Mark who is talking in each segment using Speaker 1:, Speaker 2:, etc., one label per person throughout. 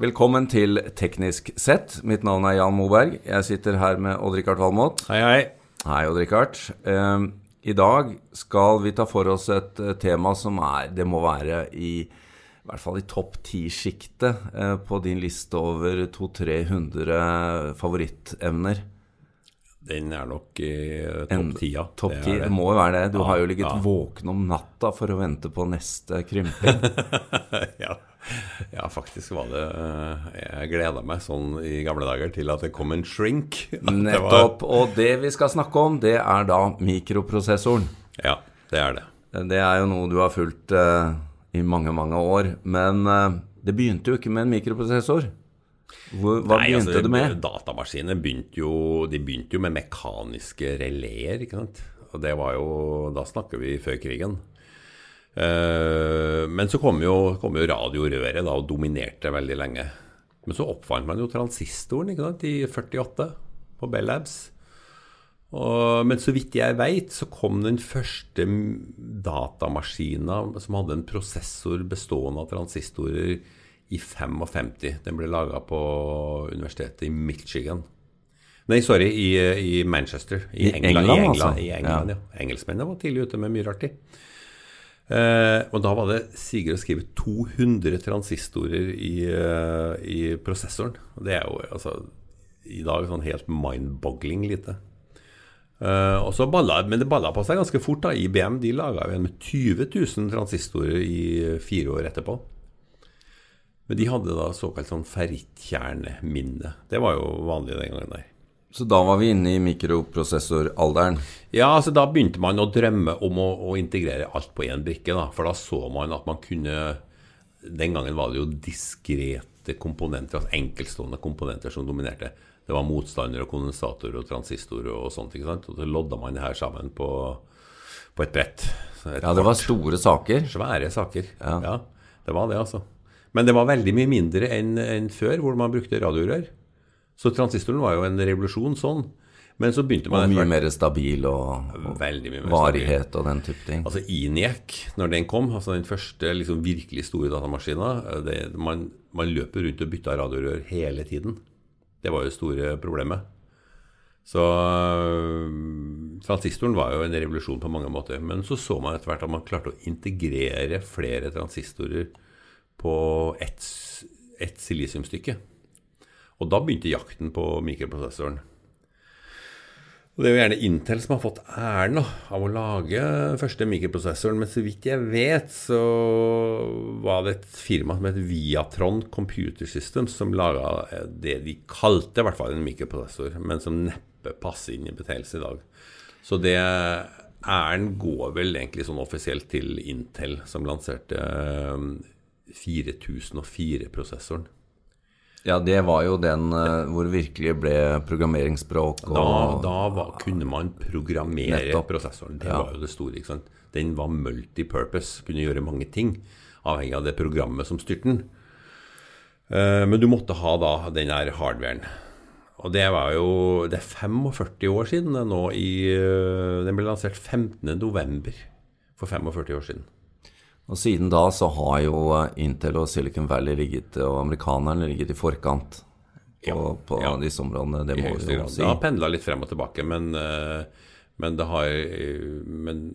Speaker 1: Velkommen til Teknisk sett. Mitt navn er Jan Moberg. Jeg sitter her med Odd-Rikard Valmot.
Speaker 2: Hei, hei.
Speaker 1: Hei, Odd-Rikard. Eh, I dag skal vi ta for oss et eh, tema som er Det må være i, i hvert fall i topp ti-sjiktet eh, på din liste over 200-300 favorittemner.
Speaker 2: Den er nok i eh, topp tida.
Speaker 1: Topp
Speaker 2: Det
Speaker 1: ti, det må jo være det. Du
Speaker 2: Ja,
Speaker 1: har jo ligget
Speaker 2: ja.
Speaker 1: våken om natta for å vente på neste krymping.
Speaker 2: ja. ja, faktisk var det eh, Jeg gleda meg sånn i gamle dager til at det kom en shrink.
Speaker 1: Nettopp. Og det vi skal snakke om, det er da mikroprosessoren.
Speaker 2: Ja, det er det.
Speaker 1: Det er jo noe du har fulgt uh, i mange, mange år. Men uh, det begynte jo ikke med en mikroprosessor. Hvor, hva
Speaker 2: Nei,
Speaker 1: begynte
Speaker 2: altså,
Speaker 1: det med?
Speaker 2: Datamaskinene begynte jo, de begynte jo med mekaniske releer, ikke sant. Og det var jo Da snakker vi før krigen. Eh, men så kom jo, kom jo radiorøret da og dominerte veldig lenge. Men så oppfant man jo transistoren ikke sant, i 48 på Bell Labs. Og, men så vidt jeg veit, så kom den første datamaskina som hadde en prosessor bestående av transistorer i 55. Den ble laga på universitetet i Michigan. Nei, sorry, i, i Manchester. I,
Speaker 1: I
Speaker 2: England.
Speaker 1: England,
Speaker 2: i England,
Speaker 1: altså?
Speaker 2: i England ja. Engelskmennene var tidlig ute med mye rart. de. Eh, og da var det Sigurd å skrive 200 transistorer i, eh, i prosessoren. Det er jo altså i dag sånn helt mind-boggling lite. Eh, balla, men det balla på seg ganske fort. da IBM de laga jo en med 20 000 transistorer i fire år etterpå. Men de hadde da såkalt sånn ferrittkjerneminne. Det var jo vanlig den gangen der.
Speaker 1: Så da var vi inne i mikroprosessoralderen.
Speaker 2: Ja, altså da begynte man å drømme om å, å integrere alt på én brikke. da, For da så man at man kunne Den gangen var det jo diskrete komponenter, altså enkeltstående komponenter som dominerte. Det var motstander og kondensator og transistor og sånt. ikke sant? Og så lodda man det her sammen på, på et brett. Et
Speaker 1: Ja, det var
Speaker 2: kort.
Speaker 1: store saker.
Speaker 2: Svære saker.
Speaker 1: Ja.
Speaker 2: det var det, altså. Men det var veldig mye mindre enn enn før, hvor man brukte radiorør. Så transistoren var jo en revolusjon sånn. Men så begynte man
Speaker 1: Og mye mer stabil og, og
Speaker 2: mer
Speaker 1: varighet og den type ting.
Speaker 2: Altså ENIAC, når den kom, altså den første liksom virkelig store datamaskina det, man, man løper rundt og bytter radiorør hele tiden. Det var jo det store problemet. Så øh, transistoren var jo en revolusjon på mange måter. Men så så man etter hvert at man klarte å integrere flere transistorer på ett et silisiumstykke. Og da begynte jakten på mikroprosessoren. Og Det er jo gjerne Intel som har fått æren av å lage første mikroprosessoren. Men så vidt jeg vet, så var det et firma som het Viatron Computer Systems som laga det de kalte i hvert fall en mikroprosessor, men som neppe passer inn i betegnelsen i dag. Så det æren går vel egentlig sånn offisielt til Intel, som lanserte eh, 4004-prosessoren.
Speaker 1: Ja, det var jo den eh, hvor det virkelig ble programmeringsspråk og
Speaker 2: Da, da var, kunne man programmere
Speaker 1: Nettopp.
Speaker 2: prosessoren. Det
Speaker 1: Ja.
Speaker 2: var jo det store. ikke sant? Den var multipurpose, kunne gjøre mange ting, avhengig av det programmet som styrte den. Eh, Men du måtte ha da den der hardwaren. Og det var jo Det er 45 år siden det nå i eh, Den ble lansert 15. november for 45 år siden.
Speaker 1: Og siden da så har jo eh, Intel og Silicon Valley ligget, og amerikanerne ligget i forkant på,
Speaker 2: Ja,
Speaker 1: på
Speaker 2: ja.
Speaker 1: disse områdene. Det må vi jo si.
Speaker 2: Det har pendla litt frem og tilbake, men, eh, men det har eh, Men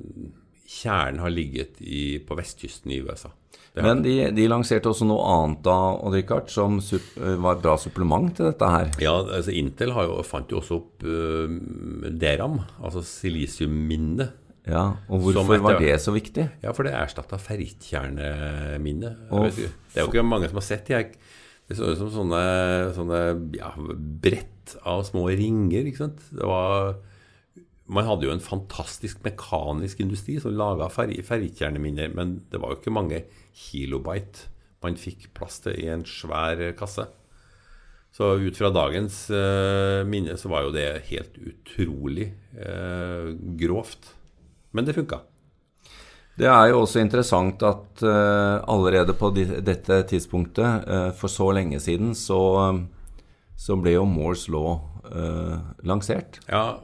Speaker 2: kjernen har ligget i, på vestkysten i USA.
Speaker 1: Men de, de lanserte også noe annet da, Odd Rikard, som eh, var et bra supplement til dette her.
Speaker 2: Ja, altså Intel har jo, fant jo også opp uh, DRAM, altså silisiumminne.
Speaker 1: Ja, Og hvorfor var det så viktig?
Speaker 2: Ja, for det erstatta ferrittkjerneminne. Jeg
Speaker 1: Og.
Speaker 2: Det er jo ikke mange som har sett de. Det så ut som sånne, sånne ja, brett av små ringer. ikke sant? Det var, man hadde jo en fantastisk mekanisk industri som laga ferrittkjerneminner, men det var jo ikke mange kilobyte man fikk plass til i en svær kasse. Så ut fra dagens uh, minne så var jo det helt utrolig uh, grovt. Men det funka.
Speaker 1: Det er jo også interessant at uh, allerede på di- dette tidspunktet, uh, for så lenge siden, så, så ble jo Moores law uh, lansert.
Speaker 2: Ja,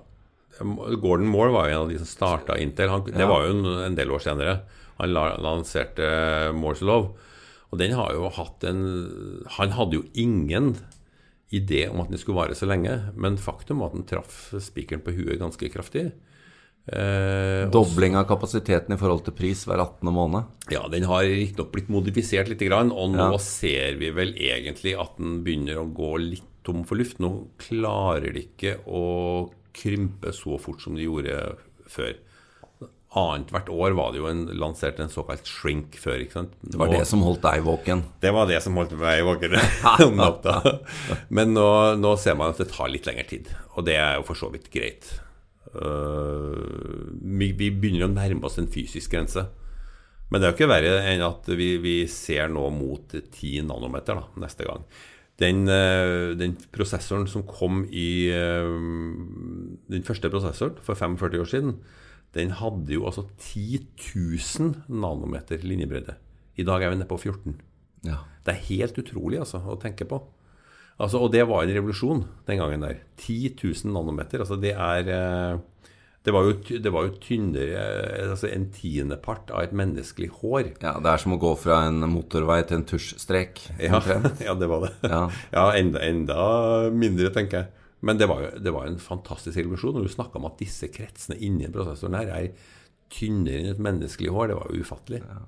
Speaker 2: Gordon Moore var jo en av de som starta Intel. Han, det
Speaker 1: Ja.
Speaker 2: var jo en, en del år senere. Han la, lanserte Moores law. Og den har jo hatt en Han hadde jo ingen idé om at den skulle vare så lenge, men faktum var at den traff spikeren på huet ganske kraftig.
Speaker 1: Eh, Dobling av kapasiteten i forhold til pris hver 18. måned?
Speaker 2: Ja, den har riktignok blitt modifisert litt, og nå ja. ser vi vel egentlig at den begynner å gå litt tom for luft. Nå klarer de ikke å krympe så fort som de gjorde før annethvert år var det jo en, lansert en såkalt shrink før. ikke sant?
Speaker 1: Det var nå, det som holdt deg våken?
Speaker 2: Det var det som holdt meg våken om natta. Men nå, nå, ser man at det tar litt lengre tid, og det er jo for så vidt greit. Uh, vi, vi, begynner å nærme oss en fysisk grense. Men det er jo ikke verre enn at vi, vi ser nå mot 10 nanometer da, neste gang. Den, uh, den, prosessoren som kom i uh, Den første prosessoren for 45 år siden, den hadde jo altså 10 000 nanometer linjebredde. I dag er vi nede på 14. Ja. Det er helt utrolig altså, å tenke på. Altså, og det var en revolusjon den gangen der. 10 000 nanometer. Altså, det er eh, det var, jo, det var jo tynnere altså En tiendepart av et menneskelig hår.
Speaker 1: Ja, Det er som å gå fra en motorvei til en tusjstrek.
Speaker 2: Ja, ja, det var det. Ja, ja enda, enda mindre, tenker jeg. Men det var jo det var en fantastisk revolusjon. Når du snakka om at disse kretsene inni prosessoren her er tynnere enn et menneskelig hår. Det var jo ufattelig. Ja.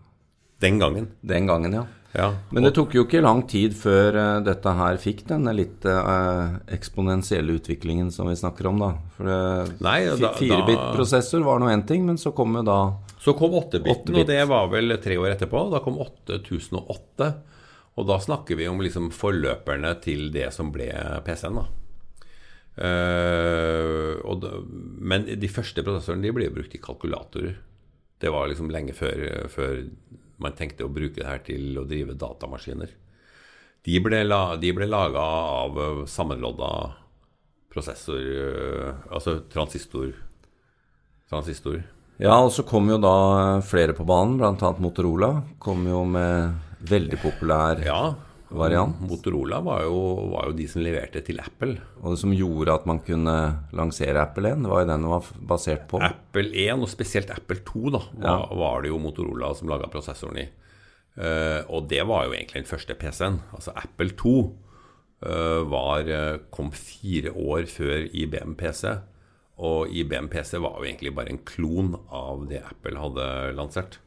Speaker 2: Den gangen.
Speaker 1: Den gangen, ja. ja. Men det tok jo ikke lang tid før uh, dette her fikk denne litt uh, eksponentielle utviklingen som vi snakker om, da. For uh, firebit-prosessor var nå én ting, men så kom jo da
Speaker 2: Så kom 8-biten, og det var vel tre år etterpå. Da kom 8008. Og da snakker vi om liksom forløperne til det som ble PC-en, da. Uh, da, men de første prosessorene de ble brukt i kalkulatorer. Det var liksom lenge før, før, man tenkte å bruke det her til å drive datamaskiner. De ble, la, de ble laga av sammenlodda prosessor uh, Altså transistor. Transistor.
Speaker 1: Ja, og så kom jo da flere på banen, bl.a. Motorola. Kom jo med veldig populær
Speaker 2: ja,
Speaker 1: variant.
Speaker 2: Motorola var jo, var jo, de som leverte til Apple.
Speaker 1: Og det som gjorde at man kunne lansere Apple 1, det var jo den den var basert på.
Speaker 2: Apple 1, og spesielt Apple 2, da, var, ja. var det jo Motorola som laga prosessoren i. Uh, og det var jo egentlig den første PC-en. Altså Apple 2 uh, eh, var, eh, kom fire år før IBM PC. Og IBM PC var jo egentlig bare en klon av det Apple hadde lansert.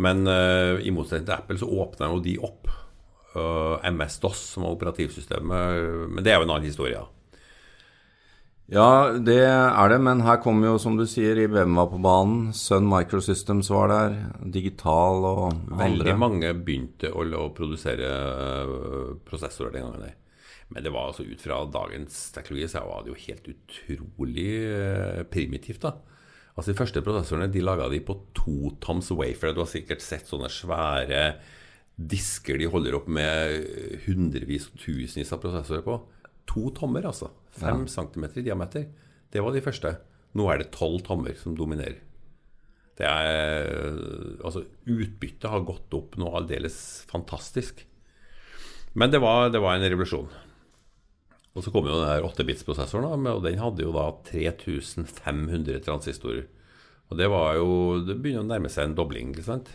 Speaker 2: Men uh, i motsetning til Apple så åpna jo de opp MS-DOS som var operativsystemet. Men det er jo en annen historie.
Speaker 1: Ja, det er det, men her kommer jo, som du sier, IBM var på banen. Sun Microsystems var der. Digital og
Speaker 2: andre. Veldig mange begynte å, å produsere uh, prosessorer den gangen. der. Men det var altså ut fra dagens teknologi så var det jo helt utrolig uh, primitivt. da. Altså De første prosessorene de laga de på to toms wafer. Du har sikkert sett sånne svære disker de holder opp med hundrevis og tusenvis av prosessorer på. To tommer, altså. Fem ja. centimeter i diameter. Det var de første. Nå er det tolv tommer som dominerer. Det er Altså, utbyttet har gått opp noe aldeles fantastisk. Men det var, det var en revolusjon. Og så kom jo den der 8-bits-prosessoren, og den hadde jo da 3500 transistorer. Og det var jo Det begynner å nærme seg en dobling, ikke sant?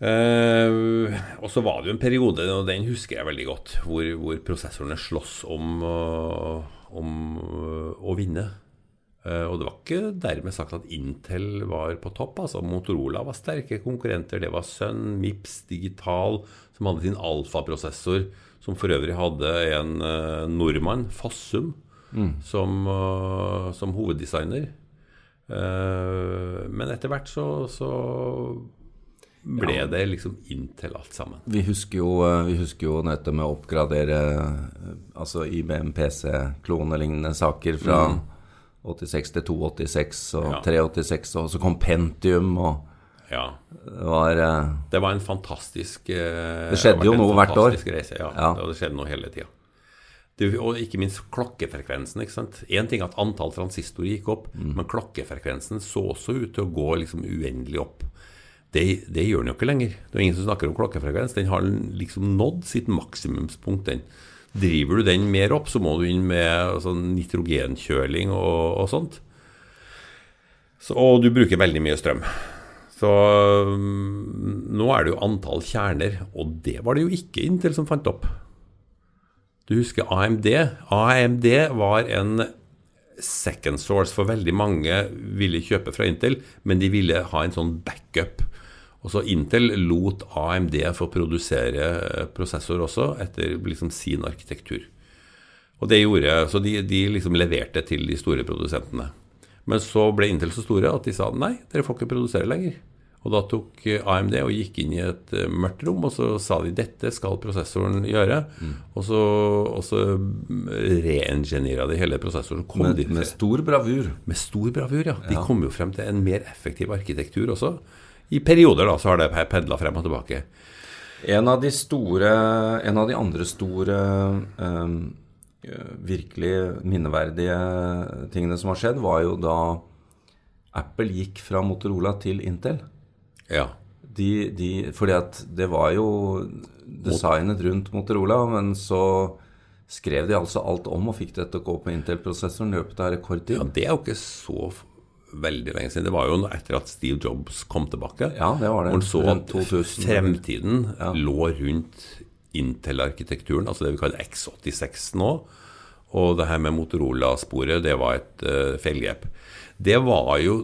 Speaker 2: Uh, og så var det jo en periode, og den husker jeg veldig godt, hvor, hvor prosessorene sloss om, uh, om uh, å vinne. og det var ikke dermed sagt at Intel var på topp. altså Motorola var sterke konkurrenter. Det var Sun, Mips, Digital, som hadde sin alfaprosessor, som for øvrig hadde en nordmann, Fossum, mm. som, som, hoveddesigner. men etter hvert så, så ble ja. det liksom inntil alt sammen.
Speaker 1: Vi husker jo, eh, vi husker jo dette med å oppgradere eh, altså IBM PC-klonelignende saker fra mm. 86 til 286 og ja. 386, og så kom Pentium og
Speaker 2: ja.
Speaker 1: Det var, uh,
Speaker 2: det var en fantastisk
Speaker 1: uh, Det skjedde jo noe hvert år.
Speaker 2: Reise, ja. ja. Det skjedde noe hele tida. Og ikke minst klokkefrekvensen. ikke sant? Én ting at antall transistorer gikk opp, mm. men klokkefrekvensen så også ut til å gå liksom uendelig opp. Det, det, gjør den jo ikke lenger. Det er ingen som snakker om klokkefrekvens. Den har liksom nådd sitt maksimumspunkt. den. Driver du den mer opp, så må du inn med altså, nitrogenkjøling og, og sånt. Så, og du bruker veldig mye strøm. Så mm, nå er det jo antall kjerner, og det var det jo ikke Intel som fant opp. Du husker AMD? AMD var en second source, for veldig mange ville kjøpe fra Intel, men de ville ha en sånn backup. Og så Intel lot AMD få produsere prosessor også, etter liksom sin arkitektur. Og det gjorde, Så de, de liksom leverte til de store produsentene. Men så ble Intel så store at de sa nei, dere får ikke produsere lenger. Og da tok AMD og gikk inn i et eh, mørkt rom, og så sa de dette skal prosessoren gjøre. Mm. Og så, og så reengineera de hele prosessoren.
Speaker 1: Med, med, stor bravur.
Speaker 2: Med stor bravur, ja. De ja. kom jo frem til en mer effektiv arkitektur også. I perioder da, så har det pendla frem og tilbake.
Speaker 1: En av de store En av de andre store um, virkelig minneverdige tingene som har skjedd, var jo da Apple gikk fra Motorola til Intel.
Speaker 2: Ja.
Speaker 1: De, de, fordi at det var jo designet rundt Motorola, men så skrev de altså alt om og fikk det til å gå på Intel-prosessoren i løpet av rekordtid.
Speaker 2: Ja, Det er jo ikke så veldig lenge siden. Det var jo etter at Steve Jobs kom tilbake.
Speaker 1: Ja, det var det.
Speaker 2: Hvor han så at fremtiden ja. lå rundt Intel-arkitekturen, altså det vi kaller X86 nå. Og det her med Motorola-sporet, det var et uh, feilgrep. Det var jo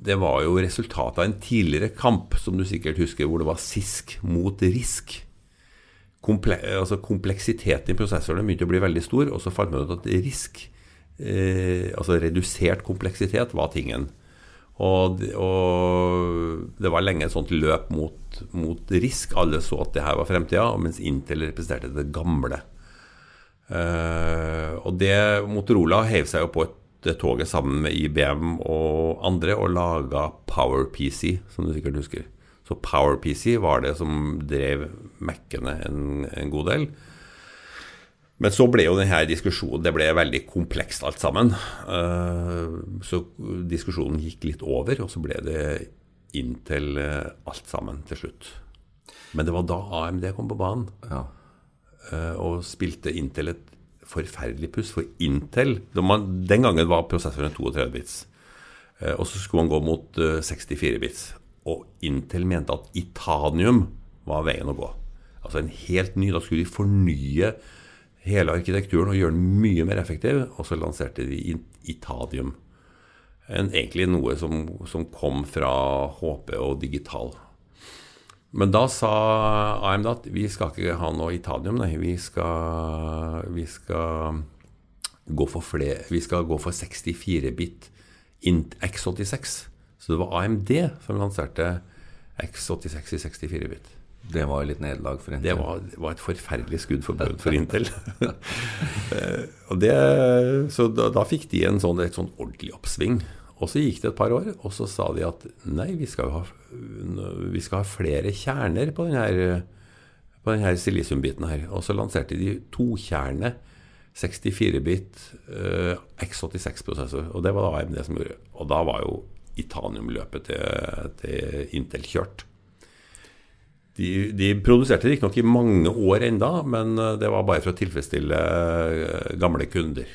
Speaker 2: det var jo resultatet av en tidligere kamp, som du sikkert husker, hvor det var SISK mot RISK. Komple altså Kompleksiteten i prosessorene begynte å bli veldig stor, og så fant man ut at RISK, eh, altså redusert kompleksitet, var tingen. Og, og, det var lenge et sånt løp mot, mot RISK. Alle så at det her var fremtida, mens Intel representerte det gamle. Eh, og det Motorola heiv seg jo på et det toget sammen med IBM og andre og laga PowerPC, som du sikkert husker. Så PowerPC var det som drev Mac-ene en, en, god del. Men så ble jo denne diskusjonen Det ble veldig komplekst alt sammen. Eh, så diskusjonen gikk litt over, og så ble det Intel eh, alt sammen til slutt. Men det var da AMD kom på banen
Speaker 1: ja.
Speaker 2: Eh, og spilte Intel et forferdelig puss. For Intel man, Den gangen var prosessoren 32 bits. Og så skulle man gå mot 64 eh, bits. Og Intel mente at Itanium var veien å gå. Altså en helt ny Da skulle de fornye hele arkitekturen og gjøre den mye mer effektiv. Og så lanserte de Itadium. En, egentlig noe som, som kom fra HP og digital. Men da sa AMD at vi skal ikke ha noe Itadium, nei. Vi skal, vi skal, gå, for flere, vi skal gå for 64-bit X86. Så det var AMD som lanserte X86 i 64-bit.
Speaker 1: Det var litt nederlag for Intel.
Speaker 2: Det var, var, et forferdelig skudd for, for Intel. Eh, det, så da, da, fikk de en sånn, et sånn ordentlig oppsving. Og så gikk det et par år, og så sa de at nei, vi skal ha, vi skal ha flere kjerner på denne, på denne silisiumbiten her. Og så lanserte de tokjerne 64-bit uh, X86-prosessor. Og det var da AMD som gjorde. Og da var jo Itanium-løpet til, til, Intel kjørt. De, de produserte riktignok i mange år enda, men det var bare for å tilfredsstille eh, gamle kunder.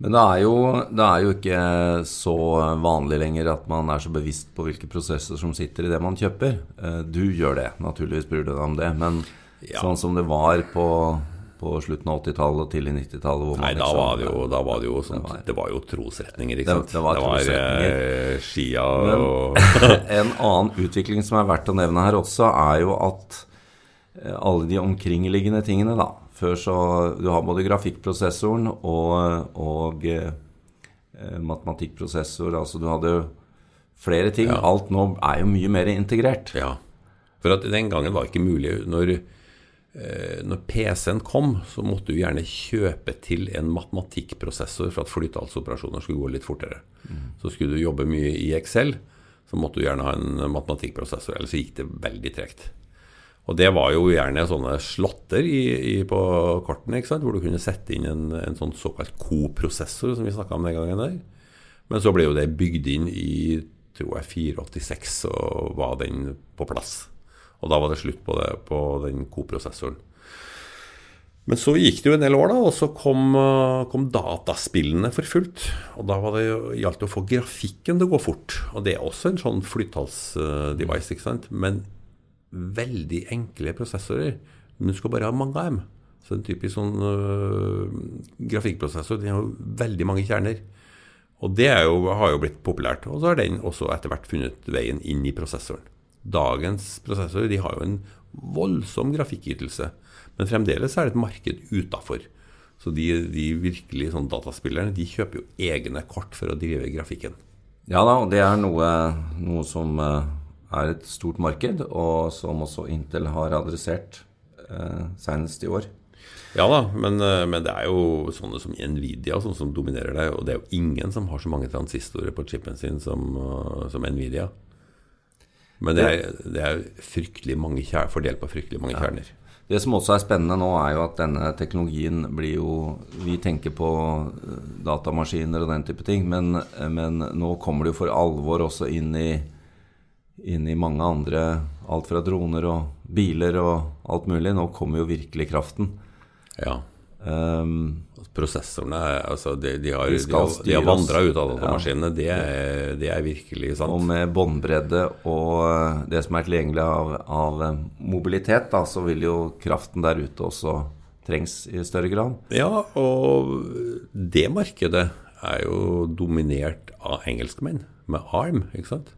Speaker 1: Men det er, jo, det er, jo, ikke så vanlig lenger at man er så bevisst på hvilke prosesser som sitter i det man kjøper. Eh, du gjør det, naturligvis bryr du deg om det. Men ja. sånn som det var på, på slutten av 80-tallet og tidlig 90-tallet
Speaker 2: Nei, da, liksom, var det jo, da var det jo sånt, det, var, det var jo trosretninger, ikke sant. Det, det var, det var eh, Skia og
Speaker 1: En annen utvikling som er verdt å nevne her også, er jo at eh, alle de omkringliggende tingene, da før så Du har både grafikkprosessoren og, og eh, matematikkprosessor. Altså du hadde jo flere ting. Ja. Alt nå er jo mye mer integrert.
Speaker 2: Ja. For at den gangen var det ikke mulig Når, eh, når PC-en kom, så måtte du gjerne kjøpe til en matematikkprosessor for at flytallsoperasjoner skulle gå litt fortere. Mm. Så skulle du jobbe mye i Excel, så måtte du gjerne ha en matematikkprosessor. Ellers gikk det veldig tregt. Og det var jo gjerne sånne slåtter i, i, på kortene, hvor du kunne sette inn en, en sånn såkalt koprosessor, som vi snakka om den gangen der. Men så ble jo det bygd inn i tror jeg 486, og var den på plass. Og da var det slutt på, det, på den koprosessoren. Men så gikk det jo en del år, da, og så kom, eh, kom dataspillene for fullt. Og da var det gjaldt det å få grafikken til å gå fort. Og det er også en sånn flyttalsdevice, ikke sant. Men veldig enkle prosessorer. Men du skal bare ha mange av dem. Så en typisk sånn øh, grafikkprosessor den har jo veldig mange kjerner. Og det jo, har jo blitt populært. Og så har den også etter hvert funnet veien inn i prosessoren. Dagens prosessorer de har jo en voldsom grafikkytelse. Men fremdeles er det et marked utafor. Så de, de virkelig sånn dataspillerne de kjøper jo egne kort for å drive grafikken.
Speaker 1: Ja da, og det er noe, noe som uh, er et stort marked, og som også Intel har adressert eh, senest i år.
Speaker 2: Ja da, men, uh, men, det er jo sånne som Nvidia sånne som dominerer det. Og det er jo ingen som har så mange transistorer på chipen sin som, som Nvidia. Men det er, det er fryktelig mange kjær, fordelt på fryktelig mange kjerner.
Speaker 1: Det som også er spennende nå, er jo at denne teknologien blir jo Vi tenker på eh, datamaskiner og den type ting, men, men nå kommer det jo for alvor også inn i, inn i mange andre Alt fra droner og biler og alt mulig. Nå kommer jo virkelig kraften.
Speaker 2: Ja. Um, Prosessorene altså de, de, har, de, har, de har vandra ut av datamaskinene. Det, er, det er virkelig sant.
Speaker 1: Og med båndbredde og eh, det som er tilgjengelig av, av eh, mobilitet, da, så vil jo kraften der ute også trengs i større grad.
Speaker 2: Ja, og det markedet er jo dominert av engelskmenn med ARM, ikke sant.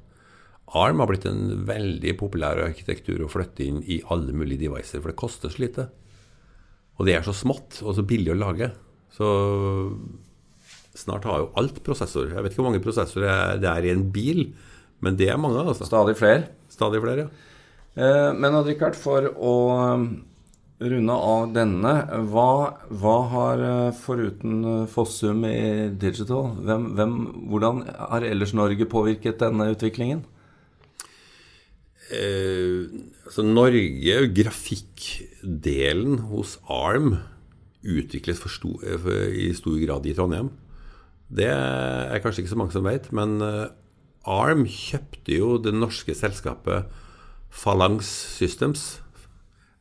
Speaker 2: ARM har blitt en veldig populær arkitektur å flytte inn i alle mulige devices, for det koster så lite. Og det er så smått og så billig å lage. Så snart har jo alt prosessor. Jeg vet ikke hvor mange prosessorer det er i en bil, men det er mange. altså.
Speaker 1: Stadig flere.
Speaker 2: Stadig flere, ja.
Speaker 1: Eh, men Richard, for å um, runde av denne, hva, hva har eh, foruten eh, Fossum i Digital, hvem, hvem, hvordan har ellers Norge påvirket denne utviklingen?
Speaker 2: Eh, altså Norge, grafikkdelen hos ARM, utvikles for sto, for, i stor grad i Trondheim. Det er kanskje ikke så mange som vet, men eh, ARM kjøpte jo det norske selskapet Phalanx Systems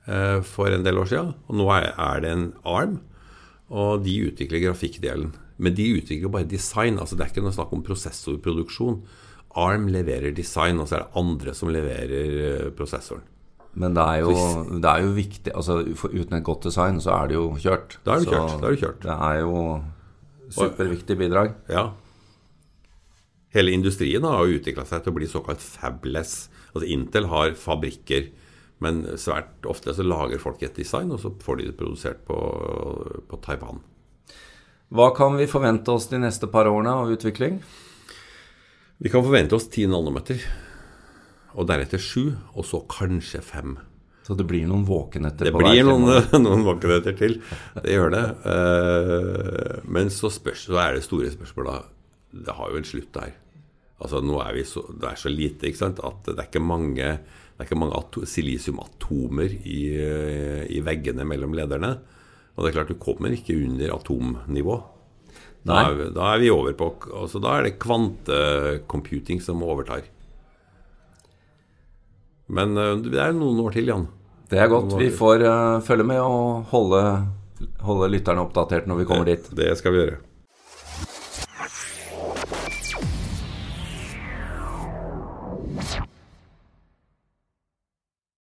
Speaker 2: eh, for en del år siden. Og nå er det en ARM, og de utvikler grafikkdelen. Men de utvikler bare design. altså Det er ikke noe snakk om prosessorproduksjon. ARM leverer design, og så er det andre som leverer eh, prosessoren.
Speaker 1: Men det er jo, det er jo viktig altså Uten et godt design så er det jo kjørt.
Speaker 2: Da er det kjørt. Da er det, kjørt.
Speaker 1: det er jo superviktig bidrag.
Speaker 2: Ja. Hele industrien har jo utvikla seg til å bli såkalt fabless. Altså Intel har fabrikker, men svært ofte så lager folk et design, og så får de det produsert på, på Taiwan.
Speaker 1: Hva kan vi forvente oss de neste par årene av utvikling?
Speaker 2: Vi kan forvente oss 10 nanometer, og deretter sju, og så kanskje fem.
Speaker 1: Så det blir noen våkenetter?
Speaker 2: Det blir noen, noen våkenetter til. Det gjør det. Eh, men så, spørs, så er det store spørsmålet Det har jo en slutt der. Altså nå er vi så, Det er så lite ikke sant, at det er ikke mange, det er ikke mange ato, silisiumatomer i, i veggene mellom lederne. Og det er klart du kommer ikke under atomnivå. Da er, da er, vi, over på altså Da er det kvantecomputing som overtar. Men uh, det er noen år til, Jan.
Speaker 1: Det er godt. Vi får uh, følge med og holde, holde lytterne oppdatert når vi kommer
Speaker 2: det,
Speaker 1: dit.
Speaker 2: Det skal vi gjøre.